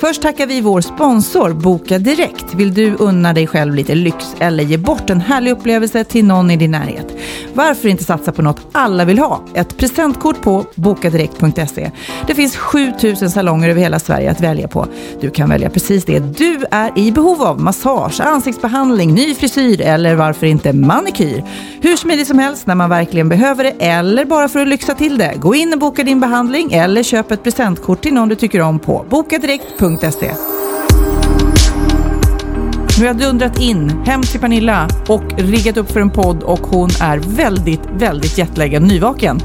Först tackar vi vår sponsor Boka Direkt. Vill du unna dig själv lite lyx eller ge bort en härlig upplevelse till någon i din närhet? Varför inte satsa på något alla vill ha? Ett presentkort på bokadirekt.se. Det finns 7000 salonger över hela Sverige att välja på. Du kan välja precis det du är i behov av. Massage, ansiktsbehandling, ny frisyr eller varför inte manikyr. Hur smidigt som helst när man verkligen behöver det eller bara för att lyxa till det. Gå in och boka din behandling eller köp ett presentkort till någon du tycker om på bokadirekt.se www.pernilla.se. Nu har jag dundrat in hem till Pernilla och riggat upp för en podd och hon är väldigt, väldigt jetlaggad nyvaken.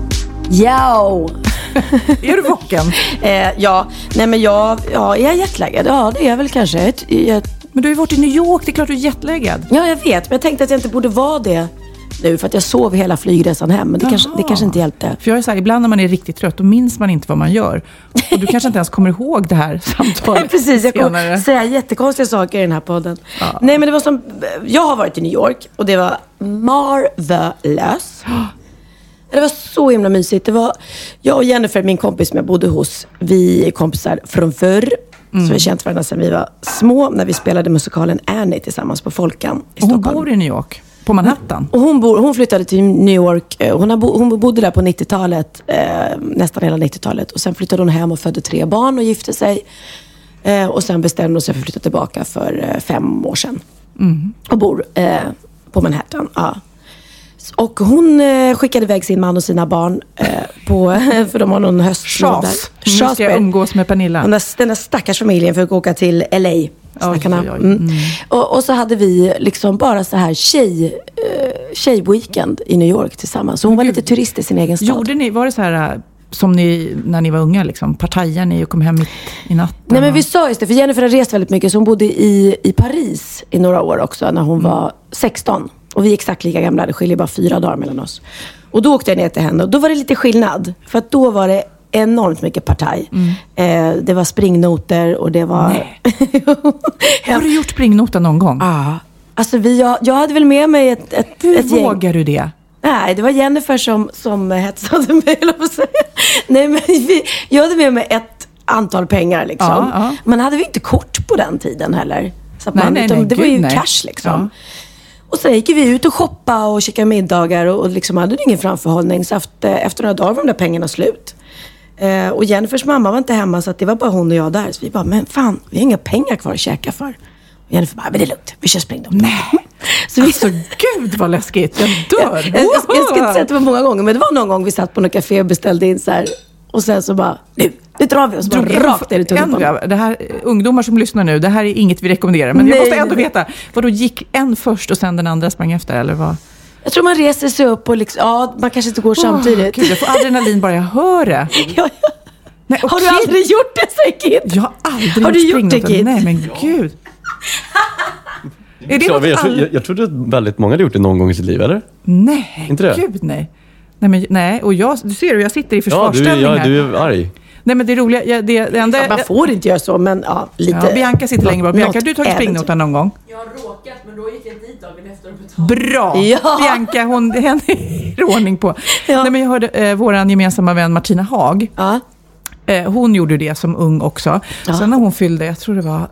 Ja! är du vaken? eh, ja, nej men jag, ja, är jag jetlaggad? Ja, det är jag väl kanske. Jag, jag... Men du har ju varit i New York, det är klart du är jetlaggad. Ja, jag vet, men jag tänkte att jag inte borde vara det nu för att jag sov hela flygresan hem. Men det, kanske, det kanske inte hjälpte. För jag är så här, ibland när man är riktigt trött, då minns man inte vad man gör. Och du kanske inte ens kommer ihåg det här samtalet Precis, jag kommer säga jättekonstiga saker i den här podden. Ja. Nej, men det var som... Jag har varit i New York och det var marvelous. Det var så himla mysigt. Det var jag och Jennifer, min kompis som jag bodde hos, vi är kompisar från förr. Mm. Så vi har känt varandra sedan vi var små, när vi spelade musikalen Annie tillsammans på Folkan i Stockholm. Hon bor i New York? På Manhattan? Och hon, bor, hon flyttade till New York. Eh, hon, har bo, hon bodde där på 90-talet, eh, nästan hela 90-talet. Och sen flyttade hon hem och födde tre barn och gifte sig. Eh, och sen bestämde hon sig för att flytta tillbaka för eh, fem år sedan. Mm. Och bor eh, på Manhattan. Ja. Och hon eh, skickade iväg sin man och sina barn på, för de har någon höstlov där. Nu ska jag umgås med Pernilla. Den där, den där stackars familjen fick åka till LA. Snackarna. Oj, oj, oj. Mm. mm. Och, och, så hade vi liksom bara så här tjej, uh, tjejweekend i New York tillsammans. Så hon var lite turist i sin egen stad. Gjorde ni, var det så här uh, som ni, när ni var unga, liksom, partajade ni och kom hem mitt i natten? Nej men vi sa just det, för Jennifer har rest väldigt mycket. Så hon bodde i, i Paris i några år också, när hon mm. var 16. Och vi är exakt lika gamla, det skiljer bara fyra dagar mellan oss. Och då åkte jag ner till henne och då var det lite skillnad. För att då var det enormt mycket partaj. Mm. Eh, det var springnoter och det var... Nej. Har du gjort springnota någon gång? Ja. Ah. Alltså vi, jag, jag hade väl med mig ett, ett, Hur ett gäng. vågar du det? Nej, det var Jennifer som, som hetsade mig. Nej, men vi, jag hade med mig ett antal pengar liksom. Ja, ja. Man hade ju inte kort på den tiden heller. Så nej, man, nej, nej, det var ju nej. cash liksom. Ja. Och sen gick vi ut och shoppade och käkade middagar och, och liksom hade ingen framförhållning. Så efter, efter några dagar var de där pengarna slut. Eh, och Jennifers mamma var inte hemma så det var bara hon och jag där. Så vi bara, men fan, vi har inga pengar kvar att käka för. Och Jennifer bara, men det är lugnt, vi kör springdom. Nej. Så vi... Alltså gud vad läskigt, jag dör. jag, jag, jag, ska inte säga att det var många gånger, men det var någon gång vi satt på något café och beställde in så här. Och sen så bara, nu, nu drar vi oss bara rakt ner i tunnelbanan. Det här, ungdomar som lyssnar nu, det här är inget vi rekommenderar. Men Nej. jag måste ändå veta, vadå gick en först och sen den andra sprang efter? Eller vad? Jag tror man reser sig upp och liksom, ja, man kanske inte går oh, samtidigt. Gud, jag får adrenalin bara jag hör det. ja, ja. Nej. Har du aldrig gjort det, säger Kid? Jag har aldrig har du gjort det, Kid? Nej, men gud. är det jag, jag, all... jag, jag trodde att väldigt många hade gjort det någon gång i sitt liv, eller? Nej, inte det? gud nej. Nej, men, nej, och jag, du ser jag sitter i försvarsställning ja, du, ja, du är arg. Nej men det roliga, ja, det, det enda... Ja, man får inte göra så, men ja, lite... Ja, Bianca sitter längre bort. Bianca, har du tagit springnotan någon gång? Jag har råkat, men då gick jag dit dagen efter och betalade. Bra! Ja. Bianca, hon, henne är ordning på. Ja. Nej men jag hörde eh, vår gemensamma vän Martina Haag. Ja. Eh, hon gjorde det som ung också. Ja. Sen när hon fyllde, jag tror det var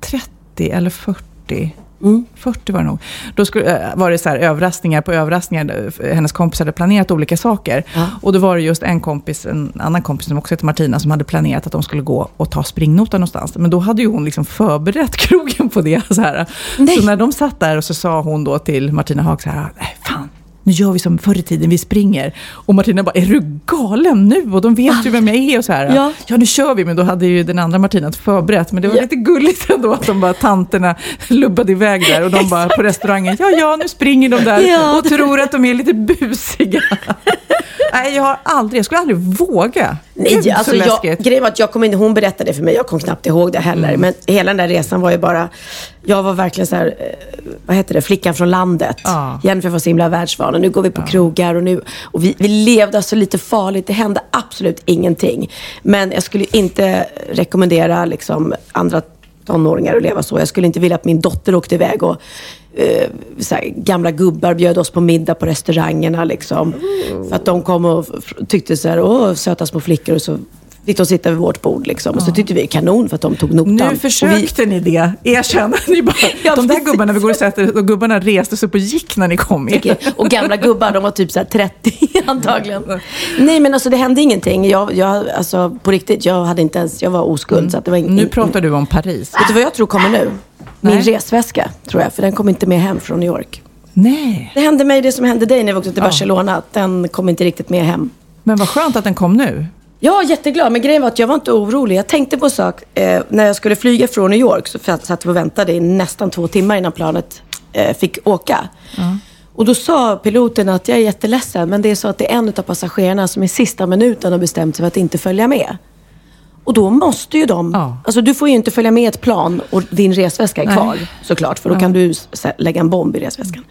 30 eller 40, Mm. 40 var det nog. Då skulle, äh, var det så här, överraskningar på överraskningar. Hennes kompis hade planerat olika saker. Ja. Och då var det just en kompis, en annan kompis som också heter Martina, som hade planerat att de skulle gå och ta springnota någonstans. Men då hade ju hon liksom förberett krogen på det. Så, här. så när de satt där och så sa hon då till Martina Haag så här, fan, nu gör vi som förr i tiden, vi springer. Och Martina bara, är du galen nu? Och de vet ju vem jag är och så här. Ja. ja, nu kör vi. Men då hade ju den andra Martina förberett. Men det var ja. lite gulligt ändå att de bara, tanterna lubbade iväg där. Och de bara på restaurangen, ja, ja, nu springer de där ja. och tror att de är lite busiga. Nej, jag har aldrig, jag skulle aldrig våga. Nej, Gud, alltså jag, grejen var att jag kom in, hon berättade för mig, jag kom knappt ihåg det heller. Mm. Men hela den där resan var ju bara, jag var verkligen så här, eh, vad heter det, flickan från landet. Ah. Jennifer var så himla världsvan och nu går vi på ah. krogar och nu, och vi, vi levde alltså lite farligt. Det hände absolut ingenting. Men jag skulle inte rekommendera liksom andra tonåringar att leva så. Jag skulle inte vilja att min dotter åkte iväg och eh, här, gamla gubbar bjöd oss på middag på restaurangerna. Liksom. Mm. För att de kom och tyckte så här, åh, söta små flickor. Och så fick de sitta vid vårt bord. Liksom. Och så tyckte vi kanon för att de tog notan. Nu försökte vi... ni det. Erkänn. Ni bara, ja, de där gubbarna vi går och sätter, de gubbarna reste sig upp och gick när ni kom in. Och gamla gubbar, de var typ så 30 antagligen. Nej men alltså det hände ingenting. Jag, jag, alltså, på riktigt, jag, hade inte ens, jag var oskuld. Mm. Så att det var in, nu pratar du om Paris. Vet du vad jag tror kommer nu? Min Nej. resväska, tror jag. För den kom inte med hem från New York. Nej. Det hände mig det som hände dig när vi åkte till ja. Barcelona. Den kom inte riktigt med hem. Men vad skönt att den kom nu. Ja, jätteglad. Men grejen var att jag var inte orolig. Jag tänkte på en sak. Eh, när jag skulle flyga från New York så satt vi och väntade i nästan två timmar innan planet eh, fick åka. Mm. Och då sa piloten att jag är jätteledsen, men det är så att det är en av passagerarna som i sista minuten har bestämt sig för att inte följa med. Och då måste ju de... Ja. Alltså du får ju inte följa med ett plan och din resväska är Nej. kvar såklart. För då ja. kan du lägga en bomb i resväskan.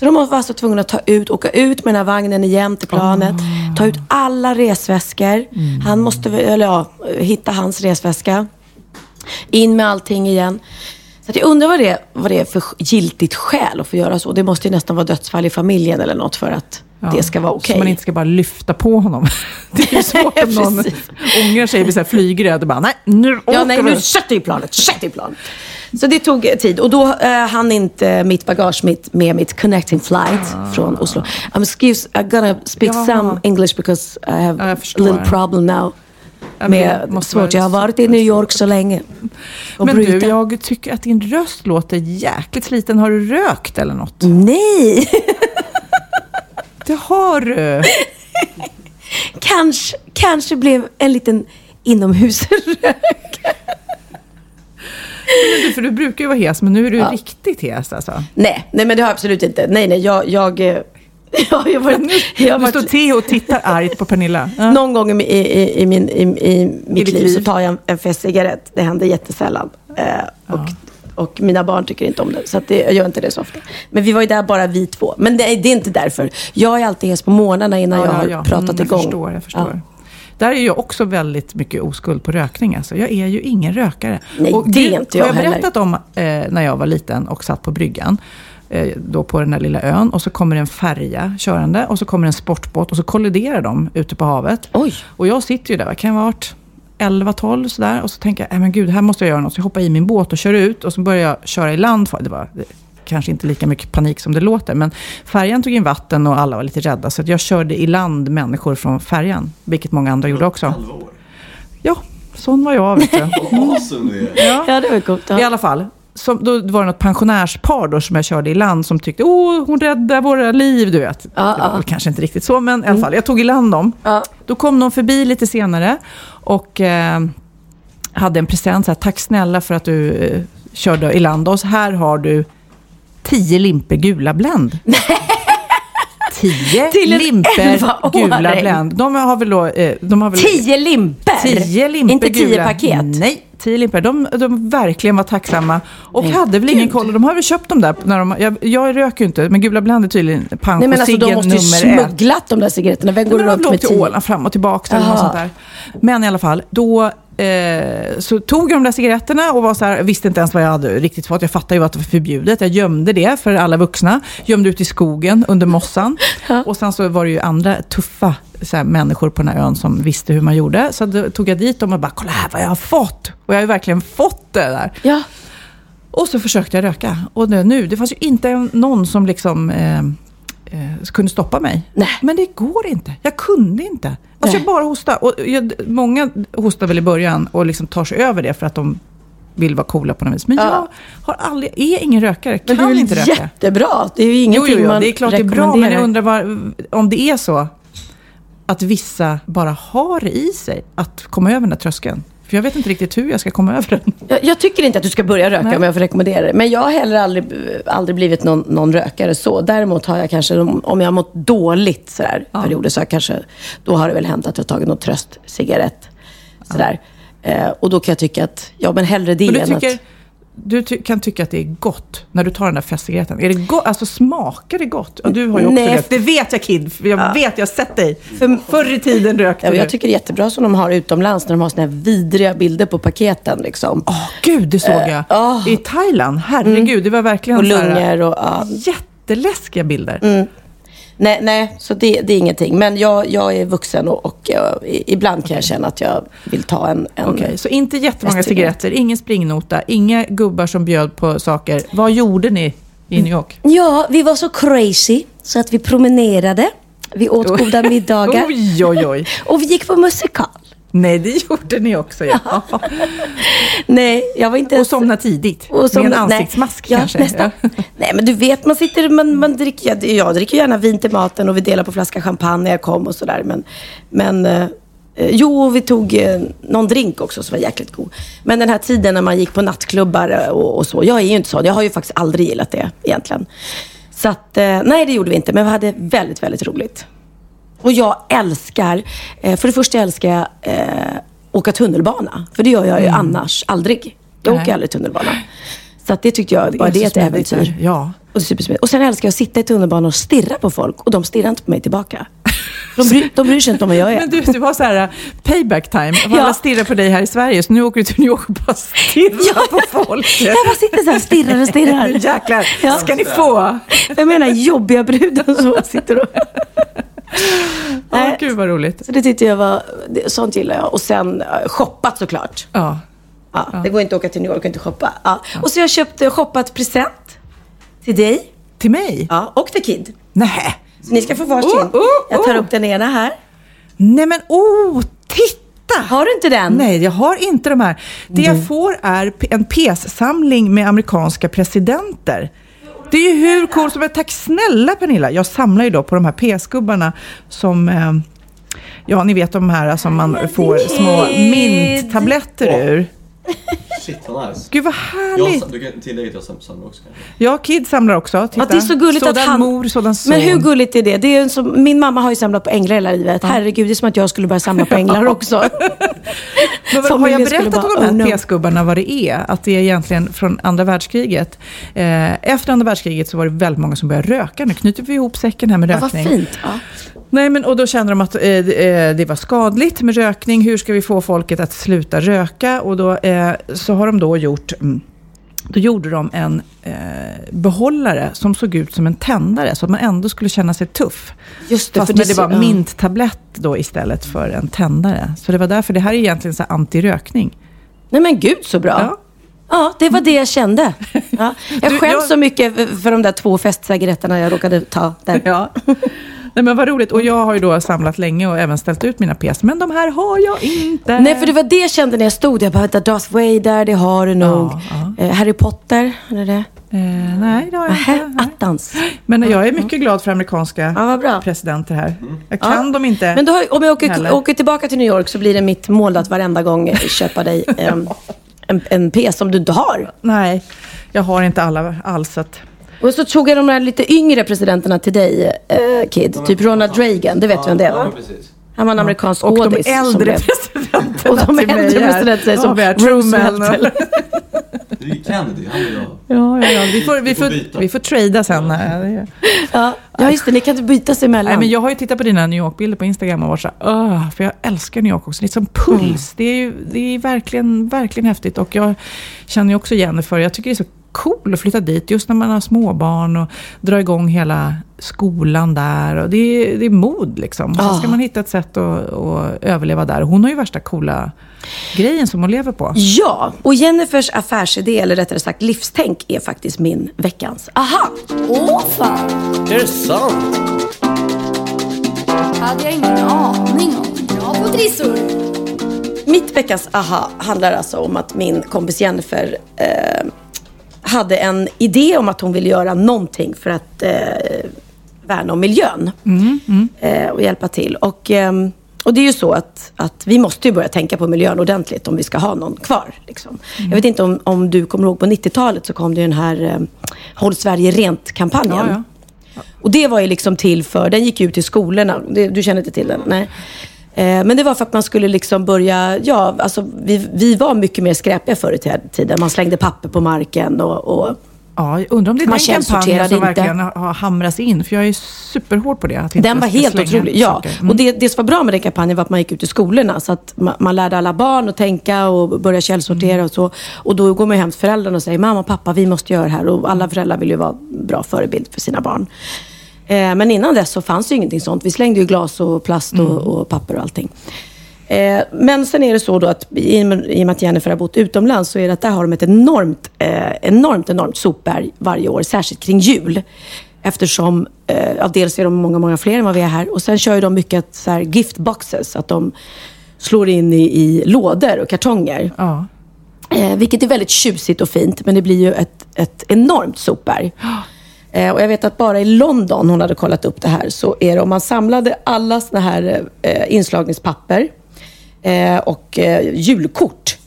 Så de var alltså tvungna att ta ut, åka ut med den här vagnen igen till planet. Oh. Ta ut alla resväskor. Mm. Han måste, eller ja, hitta hans resväska. In med allting igen. Så jag undrar vad det, vad det är för giltigt skäl att få göra så. Det måste ju nästan vara dödsfall i familjen eller något för att ja, det ska vara okej. Okay. Så man inte ska bara lyfta på honom. det är ju svårt om någon ångrar sig, blir flygrädd och bara, nej, nu åker Ja, nej, nu sätter i planet, sätt i planet. Så det tog tid och då uh, hann inte mitt bagage mitt, med mitt connecting flight ah. från Oslo. I'm excuse, I'm gonna speak ja. some English because I have a little problem now. Med svårt. Jag har varit i New York så länge. Men bryta. du, jag tycker att din röst låter jäkligt sliten. Har du rökt eller något? Nej! Det har du. kanske, kanske blev en liten inomhusrök. du, för du brukar ju vara hes, men nu är du ja. riktigt hes alltså. Nej, nej men det har jag absolut inte. Nej, nej, jag... jag eh, Ja, jag var, jag var, du står Theo och tittar argt på Pernilla. Ja. Någon gång i, i, i, min, i, i mitt I liv, liv så tar jag en, en fest cigarett. Det händer jättesällan. Eh, och, ja. Och mina barn tycker inte om det, så det, jag gör inte det så ofta. Men vi var ju där bara vi två. Men det, det är inte därför. Jag är alltid hes på morgnarna innan ja, jag har ja, pratat mm, jag igång. Förstår, jag förstår. Där är jag också väldigt mycket oskuld på rökning. Alltså. Jag är ju ingen rökare. Nej, och det är inte jag heller. Har jag berättat om eh, när jag var liten och satt på bryggan. Eh, då på den där lilla ön. Och så kommer en färja körande och så kommer en sportbåt och så kolliderar de ute på havet. Oj. Och jag sitter ju där, vad kan jag ha varit? 11-12 sådär. Och så tänker jag, men gud, här måste jag göra något. Så jag hoppar i min båt och kör ut. Och så börjar jag köra i land. Det var kanske inte lika mycket panik som det låter. Men färjan tog in vatten och alla var lite rädda. Så jag körde i land människor från färjan. Vilket många andra gjorde också. 11 år? Ja, sån var jag. Vet du. Ja. ja, det var coolt. Ja. I alla fall, som, då var det något pensionärspar då som jag körde i land som tyckte, åh, hon räddar våra liv, du vet. Ja, det var ja. kanske inte riktigt så, men i alla mm. fall, jag tog i land dem. Ja. Då kom någon förbi lite senare och eh, hade en present, så här, tack snälla för att du eh, körde i land oss. Här har du tio limper gula Blend. tio Till limper gula Blend. De har väl då... Eh, de har väl, tio limper? Tio limper Inte tio gula. paket? Nej, tio limper. De, de verkligen var tacksamma. Och Nej, hade väl Gud. ingen koll. De har väl köpt dem där. När de, jag, jag röker ju inte, men Gula Blend är tydligen pank Nej, men alltså, De måste ju smugglat de där cigaretterna. Vem går Nej, runt med tio? till Åland fram och tillbaka. Eller något sånt där. Men i alla fall, då Eh, så tog jag de där cigaretterna och var så här, visste inte ens vad jag hade riktigt fått. Jag fattade ju att det var förbjudet. Jag gömde det för alla vuxna. Gömde ut i skogen under mossan. och sen så var det ju andra tuffa här, människor på den här ön som visste hur man gjorde. Så då tog jag dit dem och bara, kolla här vad jag har fått. Och jag har ju verkligen fått det där. Ja. Och så försökte jag röka. Och nu, det fanns ju inte någon som liksom eh, eh, kunde stoppa mig. Nej. Men det går inte. Jag kunde inte. Alltså jag bara hosta. Och jag, många hostar väl i början och liksom tar sig över det för att de vill vara coola på något vis. Men Ja. jag har aldrig, är ingen rökare, Men kan det är inte väl röka. jättebra? Det är ju Jo, ingenting jo, jo, man det är klart det är bra, men jag undrar var, om det är så att vissa bara har i sig att komma över den där tröskeln. För jag vet inte riktigt hur jag ska komma över den. Jag, jag tycker inte att du ska börja röka Nej. om jag får rekommendera det. Men jag har heller aldrig, aldrig blivit någon, någon rökare så. Däremot har jag kanske, om jag har mått dåligt sådär, perioder, så har jag kanske, då har det väl hänt att jag har tagit någon tröstcigarett. Sådär. Eh, och då kan jag tycka att, ja men hellre det än tycker, att... du ty kan tycka att det är gott när du tar den där festcigaretten. Är det gott? Alltså smakar det gott? Ja, du har ju också Nej. rökt. Det vet jag Kid. för Jag vet, jag har sett dig. Förr i tiden rökte Ja, du. jag tycker det är jättebra som de har utomlands när de har såna här vidriga bilder på paketen. Liksom. Åh, gud, det såg jag. åh. I Thailand. Herregud, det var verkligen Och så här- lungor och... Ja. Jätteläskiga bilder. Mm. Nej, nej, så det, det är ingenting. Men jag, jag är vuxen och, och jag, ibland kan jag känna att jag vill ta en... en Okej, så inte jättemånga Festcigarett. cigaretter, ingen springnota, inga gubbar som bjöd på saker. Vad gjorde ni i New York? Ja, vi var så crazy så att vi promenerade. Vi åt goda middagar. Oj, oj, oj. Och vi gick på musikal. Nej, det gjorde ni också. Ja. Nej, jag var inte Och ens... somna tidigt. och med somna- en nej. ansiktsmask ja, kanske. Nästan. Nej, men du vet, man sitter, man, man dricker, jag, jag dricker gärna vin till maten och vi delar på flaska champagne när jag kom och sådär. Men, men eh, jo, vi tog eh, någon drink också som var jäkligt god. Men den här tiden när man gick på nattklubbar eh, och, och så. Jag är ju inte så. Jag har ju faktiskt aldrig gillat det egentligen. Så att, eh, nej det gjorde vi inte. Men vi hade väldigt, väldigt roligt. Och jag älskar, eh, för det första älskar jag eh, åka tunnelbana. För det gör jag ju annars aldrig. Jag Nej. åker aldrig tunnelbana. Så att det tyckte jag, bara det är ett så spännande. äventyr. Ja. Och, det är och sen älskar jag att sitta i tunnelbanan och stirra på folk. Och de stirrar inte på mig tillbaka. De bryr, de bryr sig inte om vad jag är. Men du, du har så här uh, payback time. Ja. Alla stirrar på dig här i Sverige, så nu åker du till New York och bara stirrar på folk. Jag bara sitter så här och stirrar och stirrar. Jäklar, Ja. ska ni få? Jag menar jobbiga bruden som sitter och... Nej. gud vad roligt. Så det tyckte jag var, sånt gillar jag. Och sen eh, shoppat såklart. Ja. Ja, Det går inte att åka till New York och inte shoppa. Ja. Och så har jag köpt, eh, shoppat present till dig Till mig? ja, och till Kid. Nej. Så ni ska få varsin. Oh, oh, Jag tar oh. upp den ena här. Nej men oh, titta! Har du inte den? Nej, jag har inte de här. Det jag får är en PS-samling med amerikanska presidenter. Det är ju hur coolt som helst. Tack snälla Pernilla. Jag samlar ju då på de här PS-gubbarna som, eh, ja ni vet de här som man får små minttabletter ur. Shit vad nice. Gud vad Jag, härligt. du kan tillägga att jag sam- samlar också kanske. Ja, Kid samlar också. Titta. Ja, det är så gulligt sådan att han... mor, sådan son. Men hur gulligt är det? det är som, min mamma har ju samlat på änglar hela livet. Herregud, det är som att jag skulle börja samla på änglar också. Men vad, har jag berättat om de här oh no. PS-gubbarna vad det är? Att det är egentligen från andra världskriget. Eh, efter andra världskriget så var det väldigt många som började röka. Nu knyter vi ihop säcken här med Ja, vad rökning. fint. Ja. Nej, men, och då kände de att eh, eh, det var skadligt med rökning. Hur ska vi få folket att sluta röka? Och då eh, så har de då gjort mm, då gjorde de en eh, behållare som såg ut som en tändare, så att man ändå skulle känna sig tuff. Just det, Fast för det det var ja. minttablett då istället för en tändare. Så det var därför, det här är egentligen så anti-rökning. Nej men gud så bra. Ja. Ja. det var det jag kände. Ja. Jag skäms så mycket för- för de där två festcigaretterna jag råkade ta där. Ja. Nej men vad roligt. Och jag har ju då samlat länge och även ställt ut mina PS. Men de här har jag inte. Nej, för det var det jag kände när jag stod. Jag bara, vänta, Darth Vader, det har du nog. Ja, Eh, Harry Potter, är det det? Eh, nej, det har jag Nähä, inte. Attans. Men jag är mycket glad för amerikanska Ja, presidenter här. Jag kan Ja. dem inte. Men då, har- om jag åker, åker tillbaka till New York så blir det mitt mål att varenda gång köpa dig em, en, en PS som du inte har. Nej, jag har inte alla alls. Att... Och så tog jag de här lite yngre presidenterna till dig, eh, Kid. Typ Ronald Reagan, det vet du vem det Ja, var? precis. Han var en amerikansk Och de skådis. äldre presidenterna Och de till mig äldre presidenterna Ja, som vi Truman. Roosevelt. Det är ju Kennedy, han vill jag. Ja, ja, ja. Vi, får, vi, Vi får får, byta. vi får trada sen. Ja, ja, just det. Ni kan inte byta sig emellan. Nej, men jag har ju tittat på dina New York-bilder på Instagram och varit så här, för jag älskar New York också. Det är som puls. Det är, ju, det är verkligen, verkligen häftigt. Och jag känner ju också Jennifer. Jag tycker det är så cool att flytta dit just när man har småbarn och dra igång hela skolan där. Och det, är, det är mod liksom. Så ska man hitta ett sätt att, att överleva där. Hon har ju värsta coola grejen som hon lever på. Ja, och Jennifers affärsidé, eller rättare sagt livstänk, är faktiskt min veckans aha. Åh fan! Är det sant? hade jag ingen aning om. Bra på trissor! Mitt veckans aha handlar alltså om att min kompis Jennifer eh, hade en idé om att hon ville göra någonting för att eh, värna om miljön Eh, och hjälpa till. Och, ehm, och det är ju så att, att vi måste börja tänka på miljön ordentligt om vi ska ha någon kvar. Liksom. Jag vet inte om, om du kommer ihåg på 90-talet så kom det ju den här eh, Håll Sverige Rent-kampanjen. Ja, ja. Och det var ju liksom till för, den gick ut till skolorna. Du känner inte till den? Nej. Eh, men det var för att man skulle liksom börja, ja, alltså vi, vi var mycket mer skräpiga förr i tiden. Man slängde papper på marken och, och Ja, undrar om det är Man den kampanjen som inte. verkligen har hamrats in. För jag är superhård på det. Att Den var helt otrolig. Ja. Mm. Och det, det som var bra med den kampanjen var att man gick ut i skolorna. Så att man, man lärde alla barn att tänka och börja källsortera Mm. och så. Och då går man hem till föräldrarna och säger, mamma och pappa, vi måste göra det här. Och alla föräldrar vill ju vara bra förebild för sina barn. Eh, men innan dess så fanns ju ingenting sånt. Vi slängde ju glas och plast och, Mm. och papper och allting. Eh, men sen är det så då att i i och med att Jennifer har bott utomlands så är det att där har de ett enormt, eh, enormt, enormt sopberg varje år, särskilt kring jul. Eftersom, eh, ja, dels är de många, många fler än vad vi är här och sen kör ju de mycket så här gift boxes, att de slår in i, i lådor och kartonger. Ja. Eh, vilket är väldigt tjusigt och fint, men det blir ju ett, ett enormt sopberg. Eh, och jag vet att bara i London, hon hade kollat upp det här, så är det om man samlade alla såna här eh, inslagningspapper eh, och eh, julkort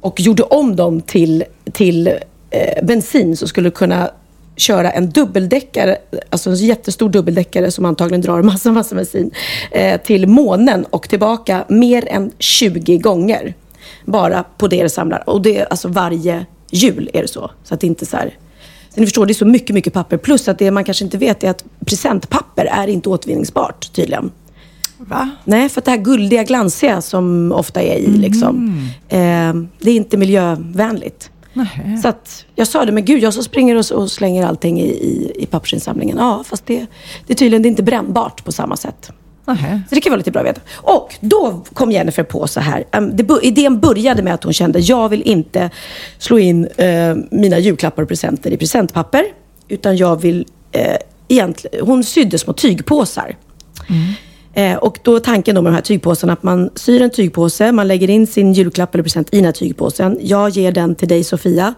och gjorde om dem till, till eh, bensin så skulle du kunna köra en dubbeldäckare, alltså en jättestor dubbeldäckare som antagligen drar massa, massa bensin, eh, till månen och tillbaka mer än 20 gånger. Bara på det det samlar. Och det är alltså varje jul är det så. Så att det inte så här... Ni förstår, det är så mycket, mycket papper. Plus att det man kanske inte vet är att presentpapper är inte återvinningsbart tydligen. Va? Nej, för att det här guldiga, glansiga som ofta är i, liksom, eh, det är inte miljövänligt. Nej. Så att jag sa det, men gud, jag så springer och, och slänger allting i, i, i pappersinsamlingen. Ja, fast det, det är tydligen det är inte brännbart på samma sätt. Nej. Så det kan vara lite bra att veta. Och då kom Jennifer på så här. Um, det, idén började med att hon kände, jag vill inte slå in eh, mina julklappar och presenter i presentpapper. Utan jag vill eh, egentligen, hon sydde små tygpåsar. Eh, och då är tanken då med de här tygpåsarna att man syr en tygpåse, man lägger in sin julklapp eller present i den här tygpåsen. Jag ger den till dig Sofia.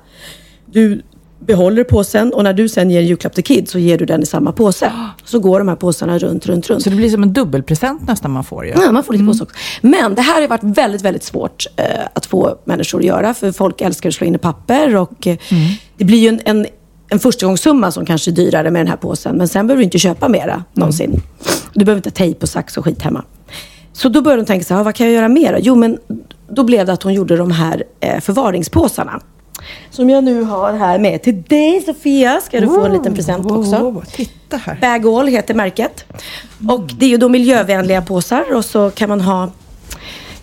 Du behåller påsen och när du sen ger en julklapp till Kid så ger du den i samma påse. Så går de här påsarna runt, runt, runt. Så det blir som en dubbelpresent nästan man får ju. Ja, man får lite påse också. Men det här har varit väldigt, väldigt svårt eh, att få människor att göra. För folk älskar att slå in i papper. Och, eh, Det blir ju en, en, en förstagångssumma som kanske är dyrare med den här påsen. Men sen behöver du inte köpa mera någonsin. Du behöver inte tejp och sax och skit hemma. Så då började hon tänka så här, "Ah, vad kan jag göra mer? Jo, men då blev det att hon gjorde de här eh, förvaringspåsarna. Som jag nu har här med till dig Sofia. Ska du få en liten present också. Oh, titta här. Bag All heter märket. Och det är ju då miljövänliga påsar och så kan man ha...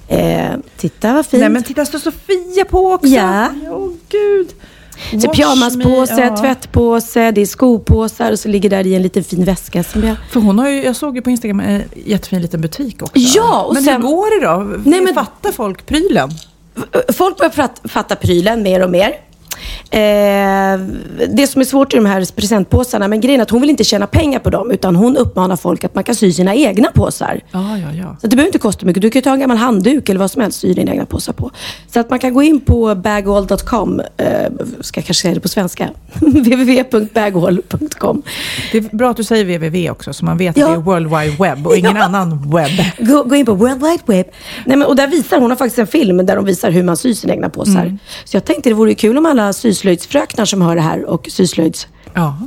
Eh, titta vad fint. Nej men titta, står Sofia på också. Ja. Åh gud. så Wash pyjamaspåse, me, ja. tvättpåse, det är skopåsar och så ligger där i en liten fin väska som jag... För hon har ju, jag såg ju på Instagram en jättefin liten butik också. Ja, och men sen- hur går det då? Nej, men- Fattar folk prylen? Folk börjar fatta prylen mer och mer. Eh, det som är svårt i de här presentpåsarna, men grejen är att hon vill inte tjäna pengar på dem, utan hon uppmanar folk att man kan sy sina egna påsar. Ja, ja, ja. Så det behöver inte kosta mycket. Du kan ta en gammal handduk eller vad som helst, sy dina egna påsar på. Så att man kan gå in på bagall.com, eh, ska jag kanske säga det på svenska, www.bagall.com. Det är bra att du säger www också, så man vet att det är World Wide Web och ingen annan webb. Gå, gå in på World Wide Web. Nej, men, och där visar hon har faktiskt en film där de visar hur man syr sina egna påsar. Mm. Så jag tänkte det vore kul om alla syslöjdsfröknar som hör det här och syslöjds Ja.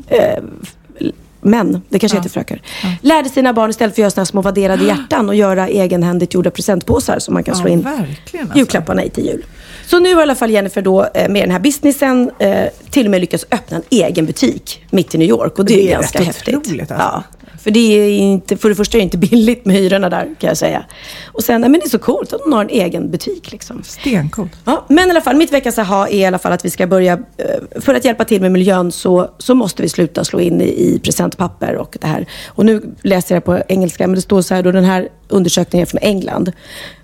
män, det kanske heter frökar, lärde sina barn istället för att göra såna små vadderade hjärtan och göra egenhändigt gjorda presentpåsar som man kan slå Ja, in verkligen, alltså. julklapparna i till jul. Så nu har i alla fall Jennifer då eh, med den här businessen eh, till och med lyckats öppna en egen butik mitt i New York och det, Det är är ganska häftigt. otroligt, alltså. ja. För det är inte, för det första är det inte billigt med hyrorna där kan jag säga. Och sen, men det är så coolt att hon har en egen butik liksom. Stencoolt. Ja, men i alla fall, mitt veckans aha är i alla fall att vi ska börja, eh, för att hjälpa till med miljön så, så måste vi sluta slå in i, i presentpapper och det här. Och nu läser jag på engelska, men det står så här då, den här undersökningen är från England.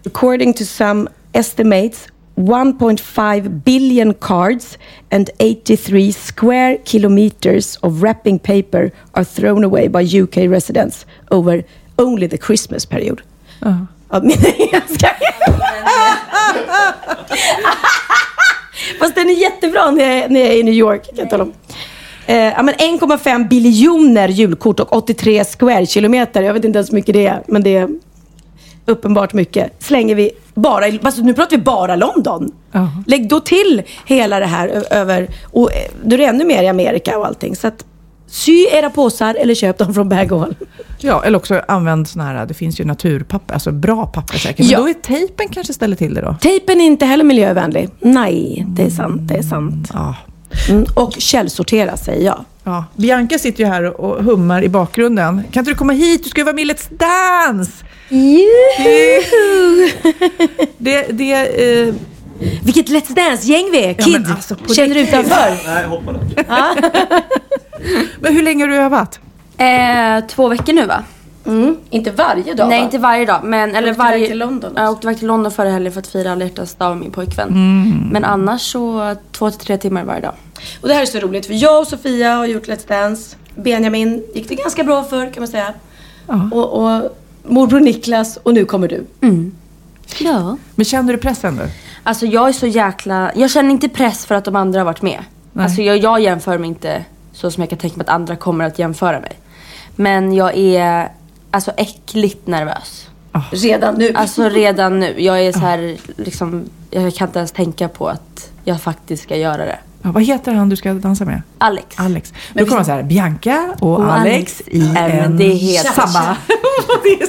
According to some estimates 1.5 billion cards and 83 square kilometers of wrapping paper are thrown away by UK residents over only the Christmas period. Engelska Fast den är jättebra när jag, när jag är i New York, kan jag tala om. Eh, ja, men 1,5 biljoner julkort och 83 square kilometer. Jag vet inte ens hur mycket det är, men det är uppenbart mycket. Slänger vi bara, alltså nu pratar vi bara London. Ja. Lägg då till hela det här ö- över, och eh, då är det ännu mer i Amerika och allting. Så att, sy era påsar eller köp dem från Bag Hall. Ja, eller också använd sån här, det finns ju naturpapper, alltså bra papper säkert. Men Ja. då är tejpen kanske ställer till det då. Tejpen är inte heller miljövänlig. Nej, det är sant. Det är sant. Ja. Mm, och källsortera säger jag. Ja. Bianca sitter ju här och hummar i bakgrunden. Kan inte du komma hit? Du ska ju vara med i Let's Dance! Det, det, eh, Vilket Let's Dance-gäng vi är! Ja, Kid! men alltså, Känner du utanför? Nej, jag hoppade. men hur länge har du övat? Eh, två veckor nu va? Mm. Inte varje dag Nej va? inte varje dag men eller åkte varje... till London också. Jag åkte iväg till London förra helgen för att fira alla hjärtans dag med min pojkvän. Mm. Men annars så två till tre timmar varje dag. Och det här är så roligt för jag och Sofia har gjort Let's Dance. Benjamin gick det ganska bra för kan man säga. Ja. Och, och morbror Niklas och nu kommer du. Ja. Men känner du pressen nu? Alltså jag är så jäkla... Jag känner inte press för att de andra har varit med. Nej. Alltså jag, jag jämför mig inte så som jag kan tänka mig att andra kommer att jämföra mig. Men jag är alltså äckligt nervös. Redan nu. Alltså redan nu. Jag är så här liksom... Jag kan inte ens tänka på att jag faktiskt ska göra det. Ja, vad heter han du ska dansa med? Alex. Alex. Då kommer man så här, Bianca och, Och Alex Alex. i en det är helt- samma.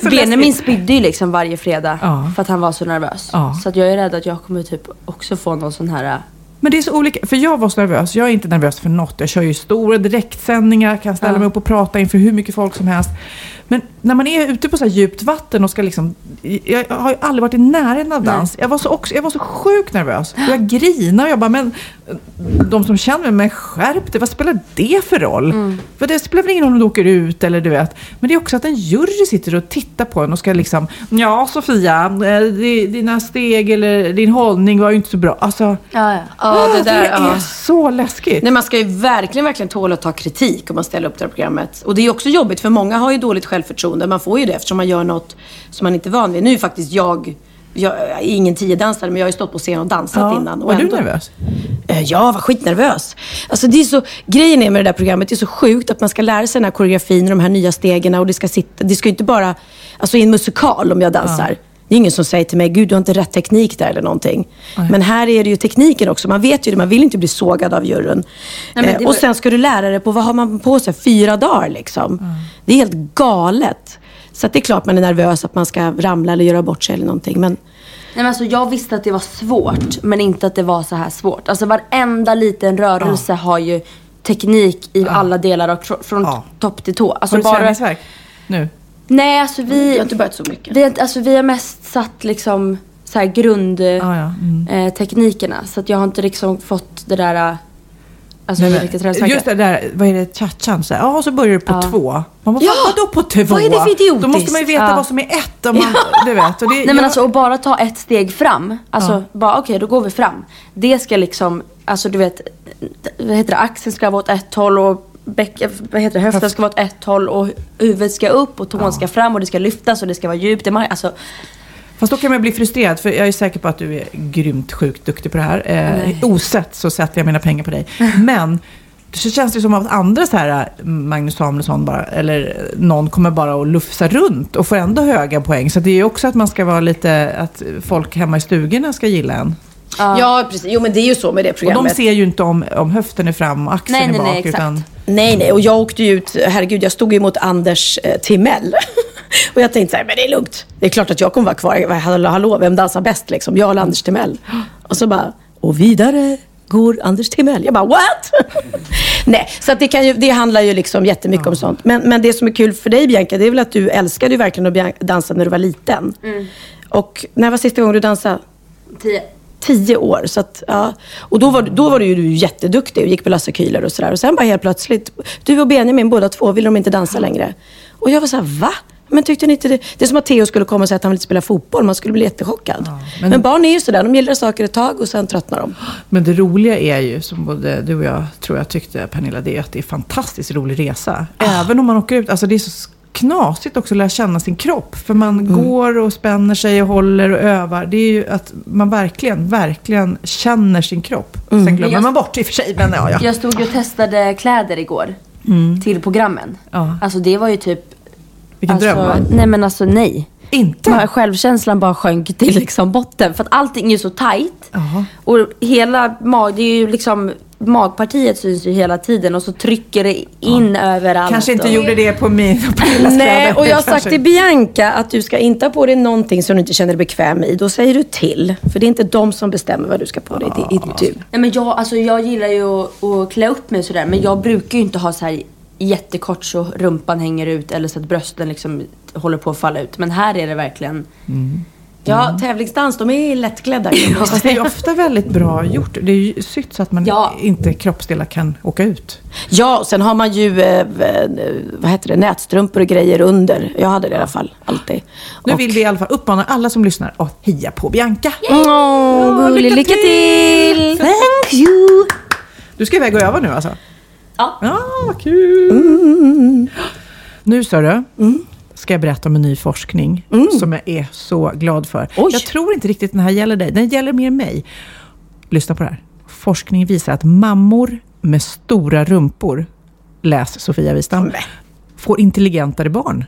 Benjamin spydde ju liksom varje fredag Ja. för att han var så nervös. Ja. Så att jag är rädd att jag kommer typ också få någon sån här... Men det är så olika, för jag var så nervös. Jag är inte nervös för något. Jag kör ju stora direktsändningar, kan ställa Ja. mig upp och prata inför hur mycket folk som helst. Men när man är ute på så här djupt vatten och ska liksom... Jag har ju aldrig varit i närheten av dans. Jag var, så också, jag var så sjukt nervös. Och jag grinade och jag bara, men de som känner mig, men skärp dig, vad spelar det för roll? Mm. För det spelar väl ingen roll om du åker ut eller du vet. Men det är också att en jury sitter och tittar på en och ska liksom, ja Sofia, eh, di- dina steg eller din hållning var ju inte så bra. Alltså, Ja, ja. Ja, det det där. ja. är så läskigt. Nej, man ska ju verkligen, verkligen tåla att ta kritik om man ställer upp det här programmet. Och det är också jobbigt för många har ju dåligt självförtroende. Man får ju det eftersom man gör något som man inte är van vid. Nu är faktiskt jag, jag är ingen tiodansare men jag har ju stått på scen och dansat innan. Och var du ändå- nervös? Eh, Jag var skitnervös. Alltså det är så, grejen är med det där programmet, det är så sjukt att man ska lära sig den här koreografin och de här nya stegen och det ska sitta, det ska ju inte bara, alltså i en musikal om jag dansar. Det är ingen som säger till mig, gud du har inte rätt teknik där eller någonting. Men här är det ju tekniken också. Man vet ju det, man vill inte bli sågad av juryn. men Eh, det och var- sen ska du lära dig på, vad har man på sig? Fyra dagar liksom. Det är helt galet. Så det är klart man är nervös att man ska ramla eller göra bort sig eller någonting. Men Nej, men alltså, jag visste att det var svårt, men inte att det var så här svårt. Alltså varenda liten rörelse har ju teknik i alla delar, kro- från Ja. topp till tå. Alltså Har du bara... träningsvärk nu? Nej, alltså vi... jag har inte börjat så mycket. Vi alltså, vi har mest satt liksom så här grundteknikerna. ja. Mm. Eh, så att jag har inte liksom fått det där... eh, Alltså Nej, men, riktigt träningsvärk. just det där, vad är det, cha-chan? så Ja, så börjar du på Ja. två. Man bara, Ja! vadå på två? Vad är det för idiotiskt? Då måste man ju veta Ja. vad som är ett. Om man, du vet. Och det, Nej men jag- alltså att bara ta ett steg fram. Alltså Ja. bara okej då går vi fram. Det ska liksom, alltså du vet, vad heter det, axeln ska vara åt ett håll och bäck, vad heter det, höften ska vara åt ett håll och huvudet ska upp och tån ska fram och det ska lyftas och det ska vara djupt. Alltså, Fast då kan man bli frustrerad, för jag är säker på att du är grymt sjukt duktig på det här. Eh, osett så sätter jag mina pengar på dig. Men så känns det som att andra så här, Magnus Samuelsson bara, eller någon kommer bara att lufsa runt och får ändå höga poäng. Så det är ju också att man ska vara lite, att folk hemma i stugorna ska gilla en. Ja, precis. Jo, men det är ju så med det Och programmet. de ser ju inte om, om höften är fram och axeln Nej, är nej, bak. nej, exakt. utan, Nej, nej. Och jag åkte ju ut, herregud, jag stod ju mot Anders eh, Timell. och jag tänkte så här, men det är lugnt. Det är klart att jag kommer vara kvar. Hallå, hallå vem dansar bäst liksom? Jag eller Anders Timell? Och så bara, och vidare går Anders Timell. Jag bara, what? Nej, så att det, kan ju, det handlar ju liksom jättemycket om sånt. Men, men det som är kul för dig Bianca, det är väl att du älskade ju verkligen att dansa när du var liten. Och när var sista gången du dansade? Tio. Tio år. Så att, ja. Och då var, då var du ju du jätteduktig och gick på Lasse Kühler och sådär. Och sen bara helt plötsligt, du och Benjamin båda två ville de inte dansa längre. Och jag var så här, va? Men tyckte ni inte det? Det är som att Theo skulle komma och säga att han vill spela fotboll. Man skulle bli jättechockad. men... men- barn är ju sådär, de gillar saker ett tag och sen tröttnar de. Men det roliga är ju, som både du och jag tror jag tyckte Pernilla, det är att det är en fantastiskt rolig resa. Även om man åker ut, alltså det är så knasigt också att lära känna sin kropp. För man går och spänner sig och håller och övar. Det är ju att man verkligen, verkligen känner sin kropp. Sen glömmer Jag- man bort i och för sig, men ja, ja. Jag stod och testade kläder igår. Till programmen. Ja. Alltså det var ju typ... Vilken alltså, dröm va? Nej men alltså nej. Inte? Men Självkänslan bara sjönk till liksom botten. För att allting är så tajt. Jaha. Och hela mag, det är ju liksom magpartiet syns ju hela tiden och så trycker det in överallt. Kanske inte och... gjorde det på min på Pernillas Nej, och jag har sagt till Bianca att du ska inte ha på dig någonting som du inte känner dig bekväm i. Då säger du till. För det är inte de som bestämmer vad du ska på dig, det är du. Nej, men jag, alltså, jag gillar ju att, att klä upp mig sådär men jag brukar ju inte ha så här jättekort så rumpan hänger ut eller så att brösten liksom håller på att falla ut. Men här är det verkligen... Ja, tävlingsdans, de är lättklädda. Fast det är ofta väldigt bra gjort. Det är ju sytt så att man Ja. inte kroppsdelar kan åka ut. Ja, sen har man ju eh, vad heter det, nätstrumpor och grejer under. Jag hade det i alla fall, alltid. Nu Och- vill vi i alla fall uppmana alla som lyssnar att heja på Bianca. Åh, gullig, lycka till! Thank you! Du ska iväg och öva nu alltså? Ja. Ja, vad kul! Nu sa du, ska jag berätta om en ny forskning som jag är så glad för. Oj. Jag tror inte riktigt den här gäller dig, den gäller mer mig. Lyssna på det här. Forskning visar att mammor med stora rumpor, läs Sofia Wistam, får intelligentare barn.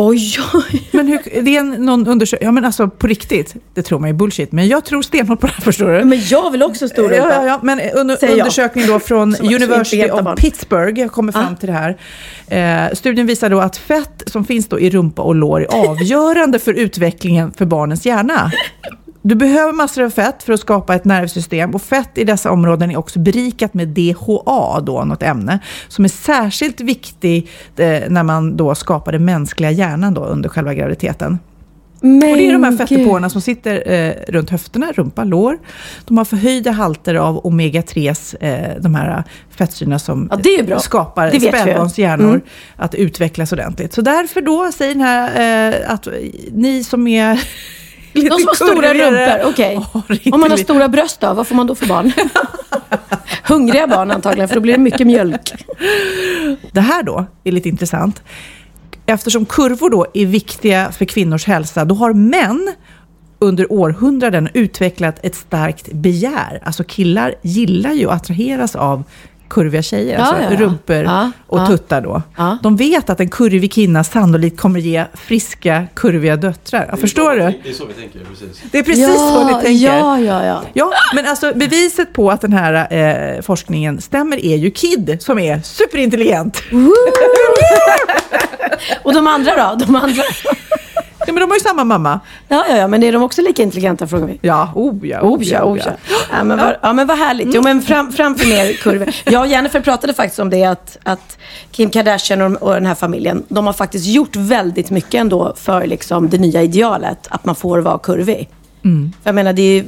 Oj, oj. Men hur, det är en, någon undersökning, ja men alltså på riktigt, det tror man är bullshit, men jag tror stenhårt på det här förstår du. Men jag vill också stor Ja, ja, ja, men under, undersökning då från Som- som University intelligenta of. Pittsburgh jag kommer fram Ah. till det här. Eh, studien visar då att fett som finns då i rumpa och lår är avgörande för utvecklingen för barnens hjärna. Du behöver massor av fett för att skapa ett nervsystem och fett i dessa områden är också berikat med DHA, då, något ämne, som är särskilt viktig eh, när man då skapar den mänskliga hjärnan då under själva graviditeten. Men Och det är de här fettdepåerna som sitter eh, runt höfterna, rumpa, lår. De har förhöjda halter av omega-3, eh, de här fettsyrorna som Ja, skapar Det vet vi. spädbarns hjärnor Mm. att utvecklas ordentligt. Så därför då säger den här eh, att ni som är De som har stora rumpor, okej. inte Om man har stora bröst då, vad får man då för barn? Hungriga barn antagligen, för då blir det mycket mjölk. Det här då är lite intressant. Eftersom kurvor då är viktiga för kvinnors hälsa, då har män under århundraden utvecklat ett starkt begär. Alltså killar gillar ju att attraheras av kurviga tjejer, Ja, alltså ja, ja. rumpor Ja, och ja. tuttar då. Ja. De vet att en kurvig kvinna sannolikt kommer ge friska, kurviga döttrar. Ja, förstår du? Det är så vi tänker, precis. Det är precis så ni tänker. Ja, ja, ja. Ja, men alltså beviset på att den här eh, forskningen stämmer är ju Kid som är superintelligent. Och de andra då? De andra? Men de har ju samma mamma. Ja, ja, ja, men är de också lika intelligenta frågar vi? Ja, oh ja, Oh ja, oh ja. Ja, men vad, ja, men vad härligt. Jo, men fram, framför mer kurvor. Jag och Jennifer pratade faktiskt om det att, att Kim Kardashian och, och den här familjen, de har faktiskt gjort väldigt mycket ändå för liksom, det nya idealet, att man får vara kurvig. Mm. För jag menar, det är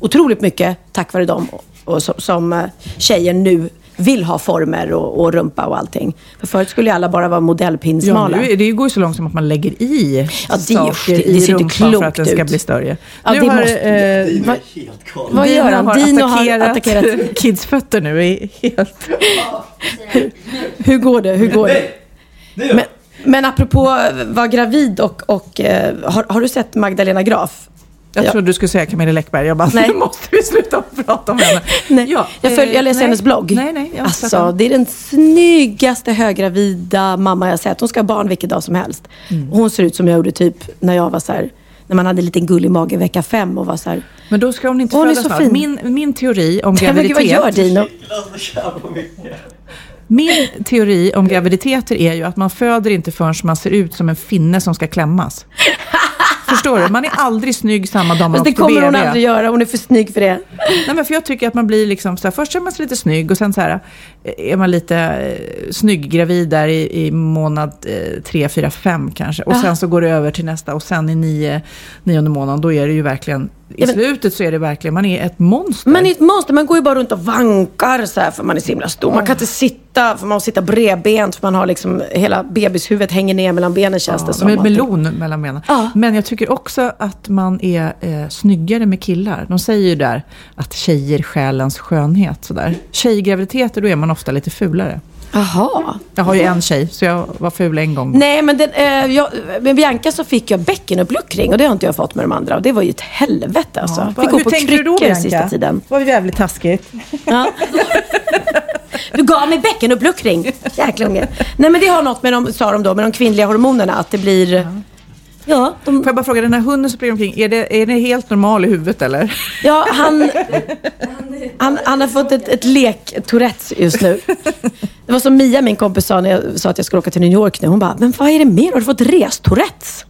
otroligt mycket tack vare dem och, och som, som eh, tjejer nu vill ha former och, och rumpa och allting. För förut skulle ju alla bara vara Ja, modellpinsmala. nu, är- det går ju så långt som att man lägger i Ja, det saker det- det i ser inte rumpan för att den ska ut. bli större. Ja, nu det har, måste- eh, är ju vad- gör han? Dino har attackerat, attackerat. Kids fötter nu. Är helt... Hur går det? Hur går det? Men, men apropå vara gravid och, och eh, har, har du sett Magdalena Graf? Jag Ja. trodde du skulle säga Camilla Läckberg. Jag bara, Nej. nu måste vi sluta prata om henne. Nej, Ja, jag, följ, jag eh, läser nej. hennes blogg. Nej, nej. Jag alltså, det är den snyggaste höggravida mamma jag sett. Hon ska ha barn vilken dag som helst. Mm. Och hon ser ut som jag gjorde typ när jag var så här, när man hade en liten gullig mage vecka fem och var så här. Men då ska hon inte Hon är föda snart. fin. Min, min teori om Men gud, vad gör graviditet... Dino? Min teori om graviditeter är ju att man föder inte förrän man ser ut som en finne som ska klämmas. Förstår du? Man är aldrig snygg samma dag man Fast det åker på kommer hon aldrig göra. Hon är för snygg för det. Nej, men för jag tycker att man blir liksom så här, först är man så lite snygg och sen så här, eh, är man lite eh, snygg gravid där i, i månad eh, tre, fyra, fem kanske. Och sen så går det över till nästa och sen i nio, nionde månaden, då är det ju verkligen, i Ja, men- slutet så är det verkligen, man är ett monster. Man är ett monster. Man går ju bara runt och vankar så här för man är så himla stor. Man kan inte sitta, för man måste sitta bredbent. För man har liksom, hela bebishuvudet hänger ner mellan benen känns det Ja, som. med melon mellan benen. Ja. Men jag tycker också att man är eh, snyggare med killar. De säger ju där att tjejer själens skönhet. Sådär. Tjejgraviditeter, då är man ofta lite fulare. Jaha. Jag har ju en tjej, så jag var ful en gång. Nej, men den, eh, jag, med Bianca så fick jag bäckenuppluckring och det har inte jag fått med de andra. Och det var ju ett helvete alltså. Ja, fick gå hur på tänkte du då, Bianca? sista tiden. Det var ju jävligt taskigt. Ja. Du gav mig bäckenuppluckring. Jäkla unge. Nej men det har något med de, sa de då, med de kvinnliga hormonerna. Att det blir... Ja, de, Får jag bara fråga, den här hunden som springer omkring, är det, är det helt normal i huvudet eller? ja han, han, han har fått ett, ett lek-tourettes just nu. Det var som Mia, min kompis, sa när jag sa att jag skulle åka till New York nu. Hon bara, men vad är det mer? Har du fått res-tourettes?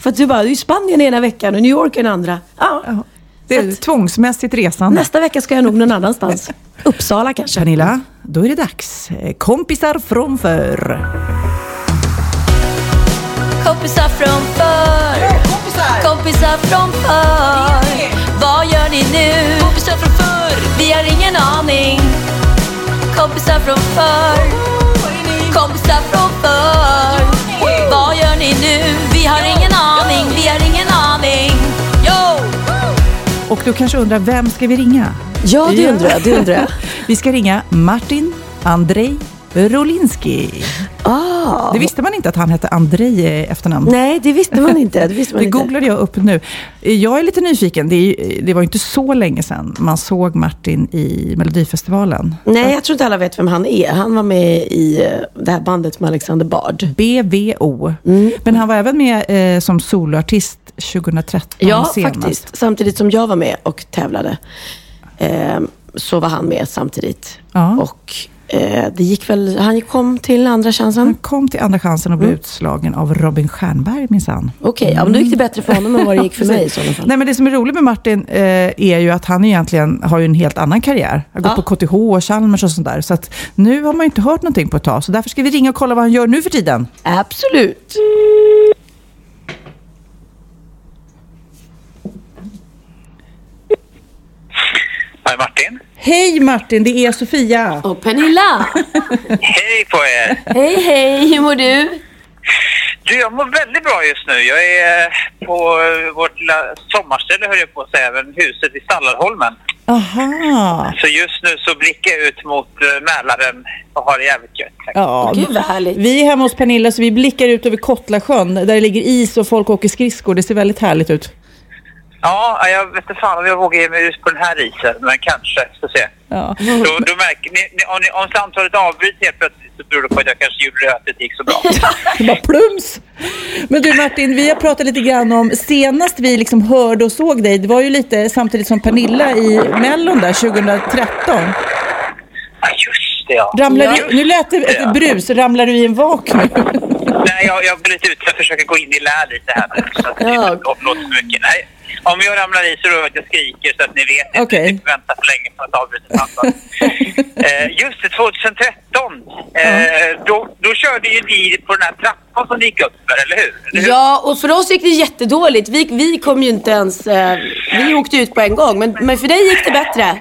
För att du bara, du är i Spanien ena veckan och New York den andra. Ja. Ja. Det är tvångsmässigt resande. Nästa vecka ska jag nog någon annanstans. Uppsala kanske. Pernilla, då är det dags. Kompisar från förr. Kompisar från förr Kompisar från förr Vad gör ni nu? Kompisar från förr Vi har ingen aning Kompisar från förr Kompisar från förr Vad gör ni nu? Vi har ingen aning Vi har ingen aning Yo! Och du kanske undrar, vem ska vi ringa? Ja, det undrar jag. Det undrar jag. Vi ska ringa Martin Andrei Rolinski. Det visste man inte att han hette Andrei i efternamn. Nej, det visste man inte. Det, visste man Det inte. googlade jag upp nu. Jag är lite nyfiken. Det, är, det var ju inte så länge sedan man såg Martin i Melodifestivalen. Nej, jag tror inte alla vet vem han är. Han var med i eh, det här bandet med Alexander Bard. BVO. Mm. Men han var även med eh, som soloartist 2013 Ja, senast. faktiskt. Samtidigt som jag var med och tävlade. Eh, så var han med samtidigt. Ja. Och det gick väl, han kom till andra Han chansen. kom till andra chansen och blev utslagen av Robin Stjernberg minsann. Okej, ja, men då gick det bättre för honom än vad det gick för mig i sådana fall. Nej, men det som är roligt med Martin eh, är ju att han egentligen har ju en helt annan karriär. Han har gått Ja. på KTH och Chalmers och sånt där. Så att nu har man ju inte hört någonting på ett tag. Så därför ska vi ringa och kolla vad han gör nu för tiden. Absolut. Hej Martin. Hej Martin, det är Sofia. Och Pernilla! Hej på er. hej hej, hur mår du? Du, jag mår väldigt bra just nu. Jag är eh, på vårt lilla sommarställe, höll jag på att säga, men huset i Stallarholmen. Aha. Så just nu så blickar jag ut mot eh, Mälaren och har det jävligt gött. faktiskt. Ja, Gud vad härligt. vi är hemma hos Pernilla så vi blickar ut över Kottlasjön där det ligger is och folk åker skridskor. Det ser väldigt härligt ut. Ja, jag vet inte fan om jag vågar ge mig ut på den här isen, men kanske. Ska se. Ja. Då, då märker ni, ni, om, ni, om samtalet avbryts helt plötsligt så beror det på att jag kanske gjorde att det gick så bra. Det bara plums! Men du Martin, vi har pratat lite grann om, senast vi liksom hörde och såg dig, det var ju lite samtidigt som Pernilla i Mellon där 2013. Ja, just det ja. Ramlar ja. du, nu lät det Ja. ett brus, ramlar du i en vak nu? Nej, jag, jag går lite ut. Jag försöker gå in i lä lite här nu. Så att det Ja. inte låter så mycket. Nej. Om jag ramlar i så är det att jag skriker så att ni vet. Inte okay. vänta för länge på att avbryta eh, just det, 2013. Eh, då, då körde ju ni på den här trappan som ni gick upp för, eller hur? Eller hur? Ja, och för oss gick det jättedåligt. Vi, vi kom ju inte ens... Eh, vi åkte ut på en gång, men, men för dig gick det bättre.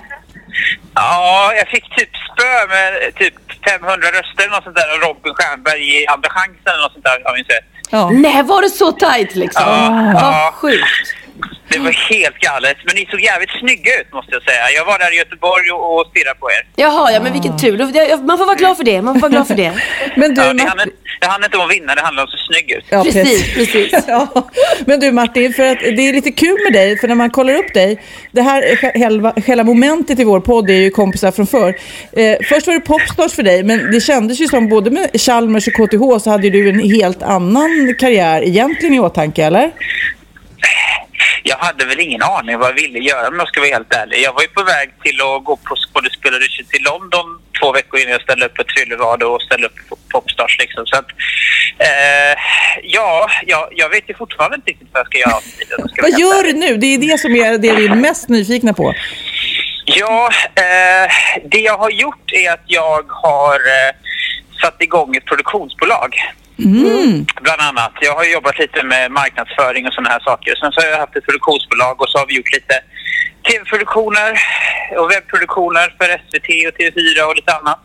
Ja, jag fick typ spö med typ 500 röster eller något sånt där av Robin Stjernberg i Andra chansen eller något sånt där, jag minns rätt. Ja. Nej, var det så tajt liksom? Ja, Vad ja. sjukt. Det var helt galet. Men ni såg jävligt snygga ut måste jag säga. Jag var där i Göteborg och, och stirrade på er. Jaha, ja men vilken tur. Man får vara glad för det. Man får vara glad för det. Men du Ja, det, Martin, handlar, det handlar inte om att vinna, det handlar om att se snygg ut. Ja, Precis, precis. Ja. Men du Martin, för att det är lite kul med dig, för när man kollar upp dig, det här själva momentet i vår podd är ju kompisar från förr. Eh, först var det Popstars för dig, men det kändes ju som både med Chalmers och KTH så hade du en helt annan karriär egentligen i åtanke, eller? Jag hade väl ingen aning vad jag ville göra om jag ska vara helt ärlig. Jag var ju på väg till att gå på skådespeleriet till London två veckor innan jag ställde upp på Tryllevad och ställde upp på Popstars. Liksom. Så att, eh, ja, jag, jag vet ju fortfarande inte riktigt vad jag ska göra av tiden. Vad gör du nu? Det är det som är det vi är mest nyfikna på. Ja, eh, det jag har gjort är att jag har eh, satt igång ett produktionsbolag. Bland annat. Jag har jobbat lite med marknadsföring och sådana här saker. Sen så har jag haft ett produktionsbolag och så har vi gjort lite tv-produktioner och webbproduktioner för SVT och TV4 och lite annat.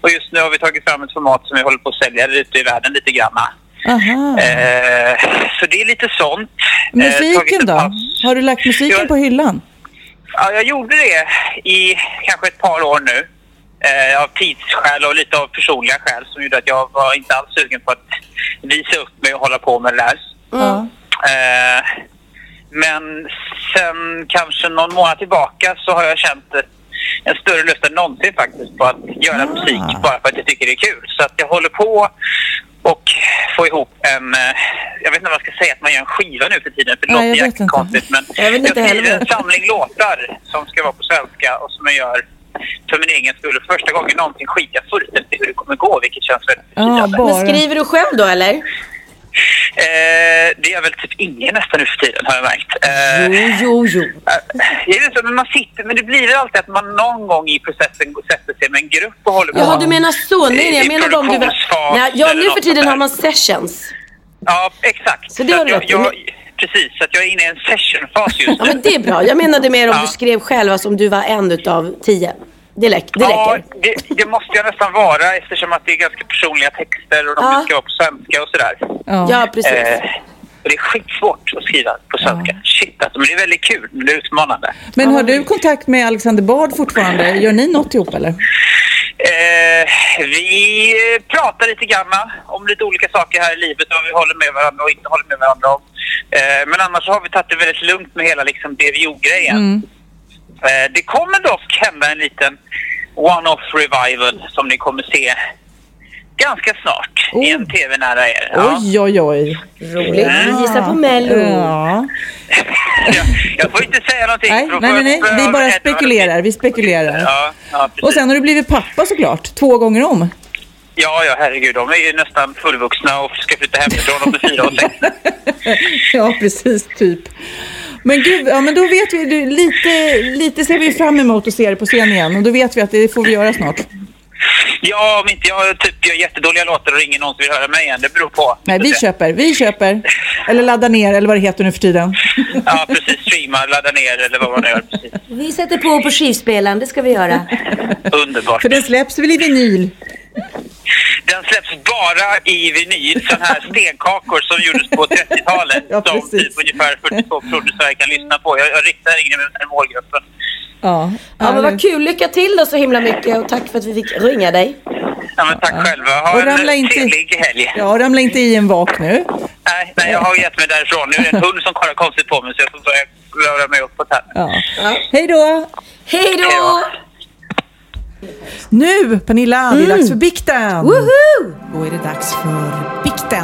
Och just nu har vi tagit fram ett format som vi håller på att sälja ute i världen lite granna. Aha. Eh, så det är lite sånt. Eh, Musiken ett då? Har du lagt musiken Jag- på hyllan? Ja, jag gjorde det i kanske ett par år nu. Eh, av tidsskäl och lite av personliga skäl som gjorde att jag var inte alls sugen på att visa upp mig och hålla på med det där. Ja. Eh, men sen kanske någon månad tillbaka så har jag känt en större lust än någonsin faktiskt på att göra musik bara för att jag tycker det är kul. Så att jag håller på och få ihop en, eh, jag vet inte vad jag ska säga, att man gör en skiva nu för tiden för det låter vet jäkligt konstigt. Men Jag vet inte jag skriver en samling låtar som ska vara på svenska och som jag gör för min egen skull. Första gången någonsin skiter jag fullständigt i hur det kommer gå, vilket känns väldigt befriande. bara. Men skriver du själv då eller? Eh, det är väl typ ingen nästan nu för tiden har jag märkt. Eh, Jo, jo, jo. Eh, är det så? Men man sitter, men det blir väl alltid att man någon gång i processen sätter sig med en grupp och håller på. Jaha, du menar så. Nej, nej, jag menar de du... Nej, ja, nu för tiden har man sessions. Ja, exakt. Så det har du jag, jag, Precis, så att jag är inne i en sessionfas just Ja, nu. men det är bra. Jag menade mer om Ja. du skrev själv, alltså om du var en utav tio. Det, läck, det Ja, räcker. det, det måste jag nästan vara eftersom att det är ganska personliga texter och de Ja. ska vara på svenska och sådär. Ja. Ja, precis. Eh, och det är skitsvårt att skriva på svenska. Shit alltså, men det är väldigt kul, men det är utmanande. Men har du kontakt med Alexander Bard fortfarande? Gör ni något ihop eller? Eh, vi pratar lite grann om lite olika saker här i livet och vi håller med varandra och inte håller med varandra om. Eh, men annars har vi tagit det väldigt lugnt med hela liksom, vi gjorde-grejen. Eh, det kommer dock hända en liten one-off revival som ni kommer se ganska snart i en tv nära er. Ja. Oj, oj, oj. Roligt. Vi gissar på Mello. Ja. jag, jag får inte säga någonting. Nej, nej, nej, nej. Vi bara spekulerar. Vi spekulerar. Ja, ja, precis. Och sen har du blivit pappa såklart. Två gånger om. ja, ja, herregud. De är ju nästan fullvuxna och ska flytta hemifrån. Är fyra och sex. Ja, precis. Typ. Men gud, ja, men då vet vi. Du, lite, lite ser vi fram emot att se det på scen igen. Och då vet vi att det får vi göra snart. Ja, om inte jag typ gör jättedåliga låtar och ingen någon som vill höra mig igen. Det beror på. Nej, vi köper. Vi köper. Eller laddar ner, eller vad det heter nu för tiden. Ja, precis. Streama, ladda ner eller vad man nu gör. Precis. Vi sätter på på skivspelaren, det ska vi göra. Underbart. För den släpps väl i vinyl? Den släpps bara i vinyl. Sådana här stenkakor som gjordes på 30-talet. Ja, som typ ungefär 42 personer i Sverige kan lyssna på. Jag, jag riktar ingen mot den målgruppen. Ja. Ja, men vad kul. Lycka till då så himla mycket och tack för att vi fick ringa dig. Ja, men tack själva. Ha Och en ramla inte- trevlig helg. Ja, ramla inte i en vak nu. Nej, nej, jag har gett mig därifrån. Nu är det en hund som kollar konstigt på mig så jag får börja röra mig uppåt här. Ja. Hej då! Hej då! Nu, Pernilla, det är dags för bikten. Woho! Då är det dags för bikten.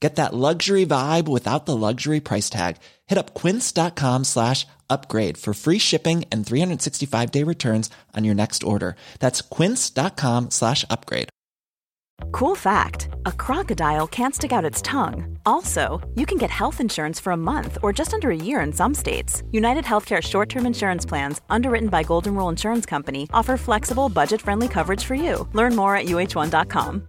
Get that luxury vibe without the luxury price tag. Hit up quince.com slash upgrade for free shipping and 365 day returns on your next order. That's quince.com slash upgrade. Cool fact a crocodile can't stick out its tongue. Also, you can get health insurance for a month or just under a year in some states. United Healthcare short term insurance plans, underwritten by Golden Rule Insurance Company, offer flexible, budget friendly coverage for you. Learn more at uh1.com.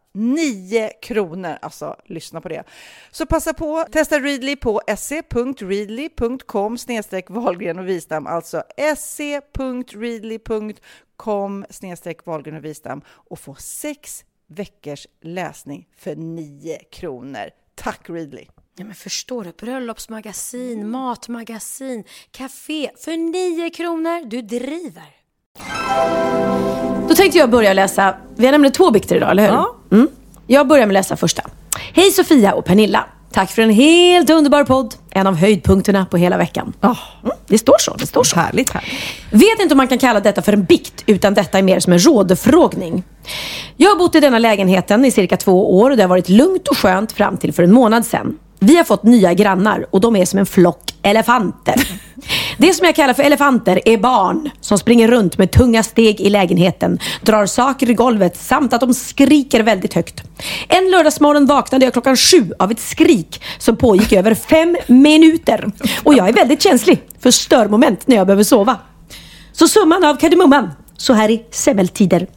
9 kronor. Alltså, lyssna på det. Så passa på, testa Readly på se.readly.com snedstreck Wahlgren och Wistam, alltså se.readly.com snedstreck Wahlgren och Wistam och få sex veckors läsning för 9 kronor. Tack Readly! Ja, men förstår du? Bröllopsmagasin, matmagasin, café för 9 kronor. Du driver! Då tänkte jag börja läsa, vi har nämligen två bikter idag, eller hur? Ja. Mm. Jag börjar med att läsa första. Hej Sofia och Pernilla. Tack för en helt underbar podd. En av höjdpunkterna på hela veckan. Oh. Mm, det står så. Det står så. Härligt, härligt. Vet inte om man kan kalla detta för en bikt, utan detta är mer som en rådfrågning. Jag har bott i denna lägenheten i cirka två år och det har varit lugnt och skönt fram till för en månad sedan. Vi har fått nya grannar och de är som en flock elefanter. Det som jag kallar för elefanter är barn som springer runt med tunga steg i lägenheten, drar saker i golvet samt att de skriker väldigt högt. En lördagsmorgon vaknade jag klockan sju av ett skrik som pågick över fem minuter. Och jag är väldigt känslig för störmoment när jag behöver sova. Så summan av kardemumman så här i semmeltider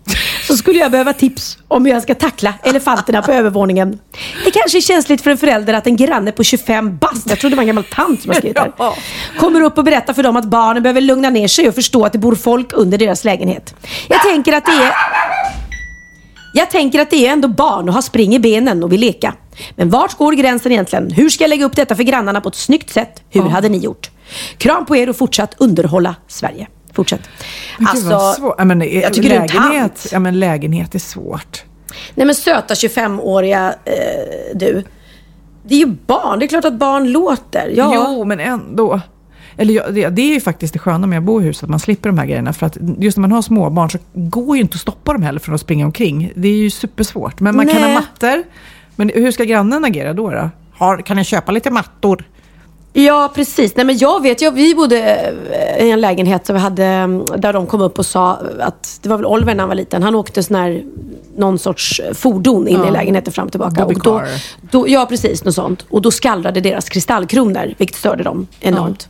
så skulle jag behöva tips om hur jag ska tackla elefanterna på övervåningen. Det kanske är känsligt för en förälder att en granne på 25 bast, jag trodde det var en gammal tant som har skrivit det kommer upp och berättar för dem att barnen behöver lugna ner sig och förstå att det bor folk under deras lägenhet. Jag tänker att det är jag tänker att det är ändå barn och har spring i benen och vill leka. Men vart går gränsen egentligen? Hur ska jag lägga upp detta för grannarna på ett snyggt sätt? Hur hade ni gjort? Kram på er och fortsatt underhålla Sverige. Fortsätt. Men alltså, ja, men, jag tycker lägenhet, ja, men lägenhet är svårt. Nej men söta 25-åriga eh, du. Det är ju barn. Det är klart att barn låter. Ja. Jo, men ändå. Eller det, det är ju faktiskt det sköna med att bo i huset, att man slipper de här grejerna. För att just när man har småbarn så går ju inte att stoppa dem heller från att springa omkring. Det är ju supersvårt. Men man kan ha Nej. mattor. Men hur ska grannen agera då? då? Har, kan jag köpa lite mattor? Ja, precis. Nej, men jag vet, jag, vi bodde eh, i en lägenhet som vi hade, mm, där de kom upp och sa att, det var väl Oliver när han var liten, han åkte sån här, någon sorts fordon in Ja. i lägenheten fram och tillbaka. Och då, då, ja, precis. Något sånt. Och då skallrade deras kristallkronor, vilket störde dem enormt.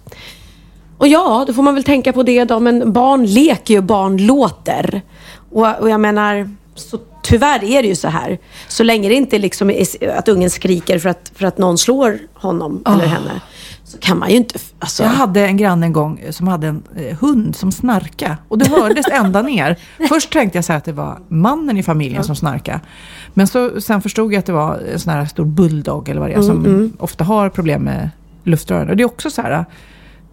Och ja, då får man väl tänka på det då. Men barn leker ju, barn låter. Och, och jag menar, så tyvärr är det ju så här. Så länge det inte liksom är att ungen skriker för att, för att någon slår honom eller henne. Så kan man ju inte... Alltså, Jag hade en granne en gång som hade en eh, hund som snarka och det hördes ända ner. Först tänkte jag så att det var mannen i familjen som snarka. Men så, sen förstod jag att det var en sån här stor bulldog eller vad det är, som ofta har problem med luftrören. Och det är också så här,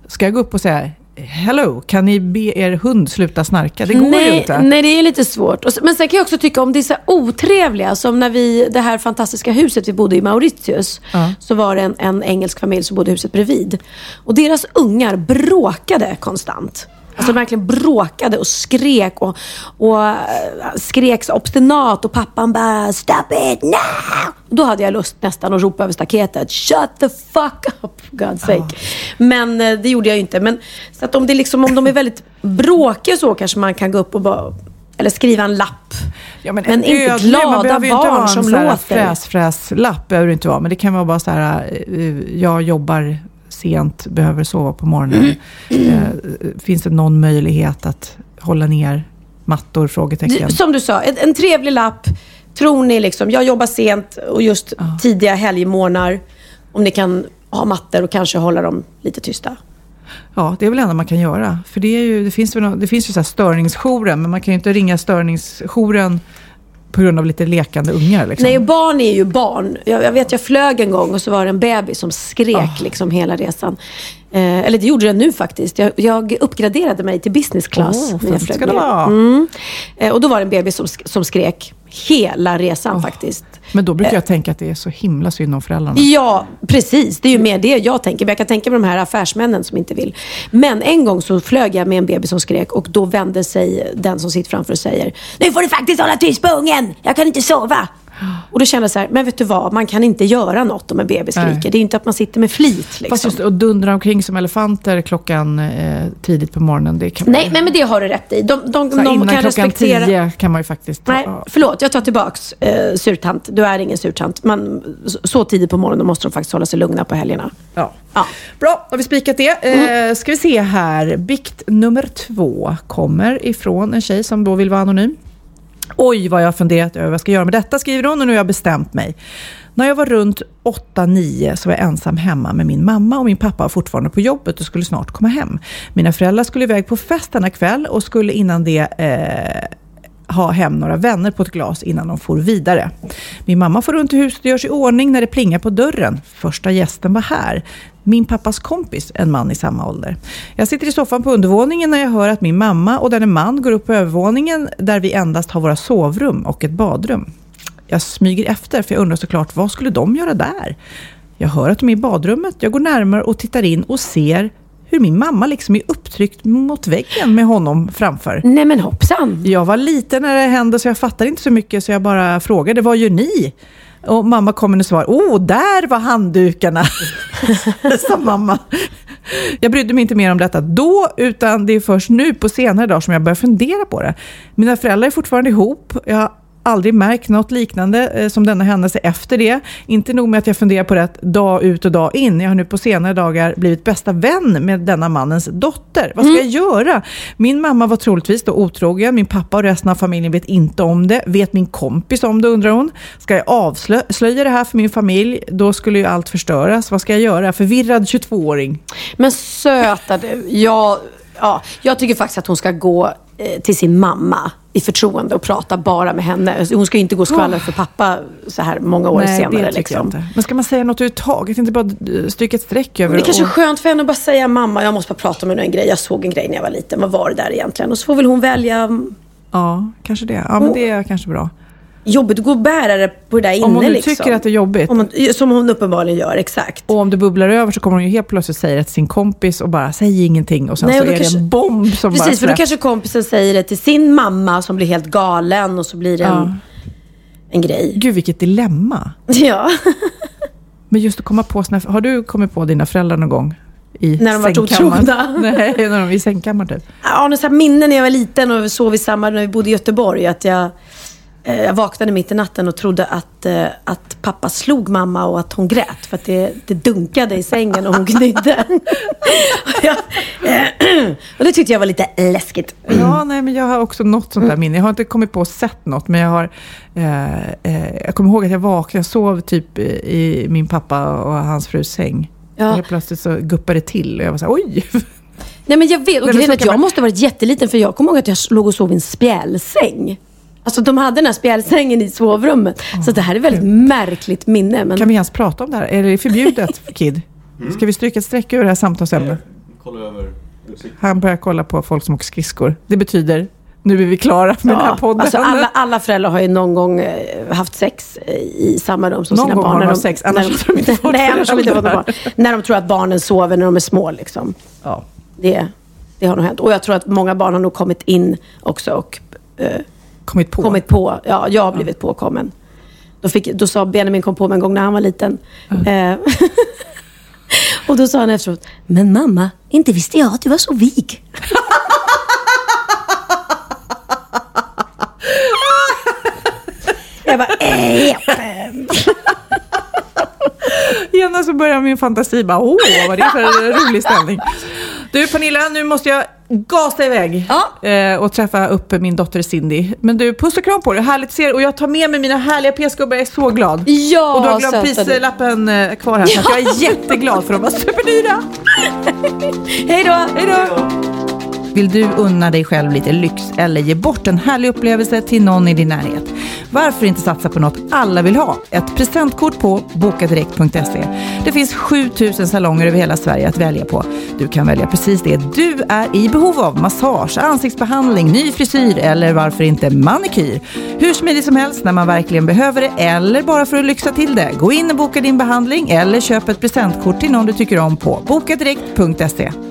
ska jag gå upp och säga Hello, kan ni be er hund sluta snarka? Det går nej, ju inte. Nej, det är lite svårt. Men sen kan jag också tycka om det är så otrevliga, som när vi, det här fantastiska huset vi bodde i Mauritius, Ja. så var det en, en engelsk familj som bodde i huset bredvid. Och deras ungar bråkade konstant. Alltså de verkligen bråkade och skrek och, och eh, skrek så obstinat och pappan bara “Stop it now!” Då hade jag lust nästan att ropa över staketet “Shut the fuck up, for God's sake”. Men eh, det gjorde jag ju inte. Men, så att om, det liksom, om de är väldigt bråkiga så kanske man kan gå upp och bara eller skriva en lapp. Ja, men, Men en inte ödlig, glada inte barn ha en som så här låter. Fräs-fräs-lapp behöver det inte vara. Men det kan vara bara så här, eh, jag jobbar sent, behöver sova på morgonen. Mm. Eh, finns det någon möjlighet att hålla ner mattor? Frågetecken. Som du sa, en, en trevlig lapp. Tror ni liksom, jag jobbar sent och just tidiga helgmorgnar. Om ni kan ha mattor och kanske hålla dem lite tysta. Ja, det är väl det enda man kan göra. För det, är ju, det finns, väl, det finns ju så här störningsjouren, men man kan ju inte ringa störningsjouren på grund av lite lekande ungar. Liksom. Nej, barn är ju barn. Jag, jag vet, jag flög en gång och så var det en bebis som skrek Ah. liksom hela resan. Eh, eller det gjorde den nu faktiskt. Jag, jag uppgraderade mig till business class. När jag ska det vara. Mm. Eh, och då var det en bebis som, som skrek hela resan faktiskt. Men då brukar jag tänka att det är så himla synd om föräldrarna. Ja, precis. Det är ju mer det jag tänker. Men jag kan tänka mig de här affärsmännen som inte vill. Men en gång så flög jag med en bebis som skrek och då vände sig den som sitter framför och säger Nu får du faktiskt hålla tyst på ungen! Jag kan inte sova! Och då kände jag så här, men vet du vad? Man kan inte göra något om en bebis Nej. skriker. Det är inte att man sitter med flit. Liksom. Fast just att dundra omkring som elefanter klockan eh, tidigt på morgonen, det kan Nej, men, men det har du rätt i. De, de, här, de innan kan klockan respektera... tio kan man ju faktiskt ta. Nej, förlåt. Jag tar tillbaks eh, surtant. Du är ingen surtant. Men så- tidigt på morgonen måste de faktiskt hålla sig lugna på helgerna. Ja. Ja. Bra, har vi spikat det. Eh, ska vi se här. Bikt nummer två kommer ifrån en tjej som då vill vara anonym. Oj, vad jag har funderat över vad jag ska göra med detta, skriver hon och nu har jag bestämt mig. När jag var runt 8-9 så var jag ensam hemma med min mamma och min pappa var fortfarande på jobbet och skulle snart komma hem. Mina föräldrar skulle iväg på fest denna kväll och skulle innan det eh, ha hem några vänner på ett glas innan de for vidare. Min mamma får runt i huset och gör sig i ordning när det plingar på dörren. Första gästen var här. Min pappas kompis, en man i samma ålder. Jag sitter i soffan på undervåningen när jag hör att min mamma och denne man går upp på övervåningen där vi endast har våra sovrum och ett badrum. Jag smyger efter för jag undrar såklart, vad skulle de göra där? Jag hör att de är i badrummet. Jag går närmare och tittar in och ser hur min mamma liksom är upptryckt mot väggen med honom framför. Nej men hoppsan. Jag var liten när det hände så jag fattade inte så mycket så jag bara frågade, vad gör ni? Och mamma kom med svar, åh, där var handdukarna, sa mamma. Jag brydde mig inte mer om detta då, utan det är först nu på senare dagar som jag börjar fundera på det. Mina föräldrar är fortfarande ihop. Jag har aldrig märkt något liknande eh, som denna händelse efter det. Inte nog med att jag funderar på det dag ut och dag in. Jag har nu på senare dagar blivit bästa vän med denna mannens dotter. Vad ska jag göra? Min mamma var troligtvis då otrogen. Min pappa och resten av familjen vet inte om det. Vet min kompis om det undrar hon. Ska jag avslöja det här för min familj? Då skulle ju allt förstöras. Vad ska jag göra? Förvirrad 22-åring. Men söta du. Jag, ja, jag tycker faktiskt att hon ska gå eh, till sin mamma i förtroende och prata bara med henne. Hon ska inte gå och skvallra för pappa så här många år Nej, senare. det liksom. inte. Men ska man säga något överhuvudtaget? Inte bara eh, stryka ett streck över Men det kanske är och- skönt för henne att bara säga mamma, jag måste bara prata med en grej. Jag såg en grej när jag var liten. Vad var det där egentligen? Och så får väl hon välja. Ja, kanske det. Ja, men det är kanske bra. Jobbigt att gå och bära det på det där inne. Om hon nu liksom. tycker att det är jobbigt. Om man, som hon uppenbarligen gör, exakt. Och om det bubblar över så kommer hon ju helt plötsligt säga det till sin kompis och bara säg ingenting och sen Nej, så och då är kanske- det en bomb som bara Precis, för då kanske kompisen säger det till sin mamma som blir helt galen och så blir det en, Ja. en grej. Gud vilket dilemma. Ja, Men just att komma på sina... Har du kommit på dina föräldrar någon gång? I När de varit otrogna? Nej, när de i sängkammaren typ. har några så minnen när jag var liten och vi sov i samma, när vi bodde i Göteborg. Att jag, eh, jag vaknade mitt i natten och trodde att, eh, att pappa slog mamma och att hon grät. För att det, det dunkade i sängen och hon gnydde. och, jag, eh, och det tyckte jag var lite läskigt. Ja, nej, men jag har också något sånt där minne. Jag har inte kommit på och sett något, men jag har... Eh, eh, jag kommer ihåg att jag vaknade, jag sov typ i, min pappa och hans frus säng. Ja. Och plötsligt så guppade det till och jag var så här, oj! Nej men jag vet, och grejen att jag man- måste ha varit jätteliten för jag kommer ihåg att jag låg och sov i en spjälsäng. Alltså de hade den här spjälsängen i sovrummet. Så det här är ett väldigt märkligt minne. Men... Kan vi ens prata om det här? Är det förbjudet, Kid? Ska vi stryka ett streck över det här samtalsämnet? Utsikt. Han börjar kolla på folk som åker skridskor. Det betyder, nu är vi klara med den här podden. Alltså alla, alla föräldrar har ju någon gång eh, haft sex eh, i samma rum som Någon sina gång barn. har de när haft sex, annars har de inte fått Nej, annars har de inte fått barn. När de tror att barnen sover när de är små. Liksom. Ja. Det, det har nog hänt. Och jag tror att många barn har nog kommit in också och eh, Kommit på. kommit på. Ja, jag har blivit påkommen. Då, fick, då sa Benjamin kom på mig en gång när han var liten. Eh, och då sa han efteråt, men mamma, inte visste jag att du var så vig. jag bara, eh, Genast så börjar min fantasi bara, åh, vad det är för rolig ställning. Du Pernilla, nu måste jag gasa iväg eh, och träffa upp min dotter Cindy. Men du, puss och kram på dig, härligt att se dig. Och jag tar med mig mina härliga PS-gubbar, jag är så glad. Ja, och du har glömt prislappen eh, kvar här, så att jag är jätteglad för de var superdyra. Hej då! Hej då! Vill du unna dig själv lite lyx eller ge bort en härlig upplevelse till någon i din närhet? Varför inte satsa på något alla vill ha? Ett presentkort på bokadirekt.se. Det finns 7000 salonger över hela Sverige att välja på. Du kan välja precis det du är i behov av. Massage, ansiktsbehandling, ny frisyr eller varför inte manikyr. Hur smidigt som helst när man verkligen behöver det eller bara för att lyxa till det. Gå in och boka din behandling eller köp ett presentkort till någon du tycker om på bokadirekt.se.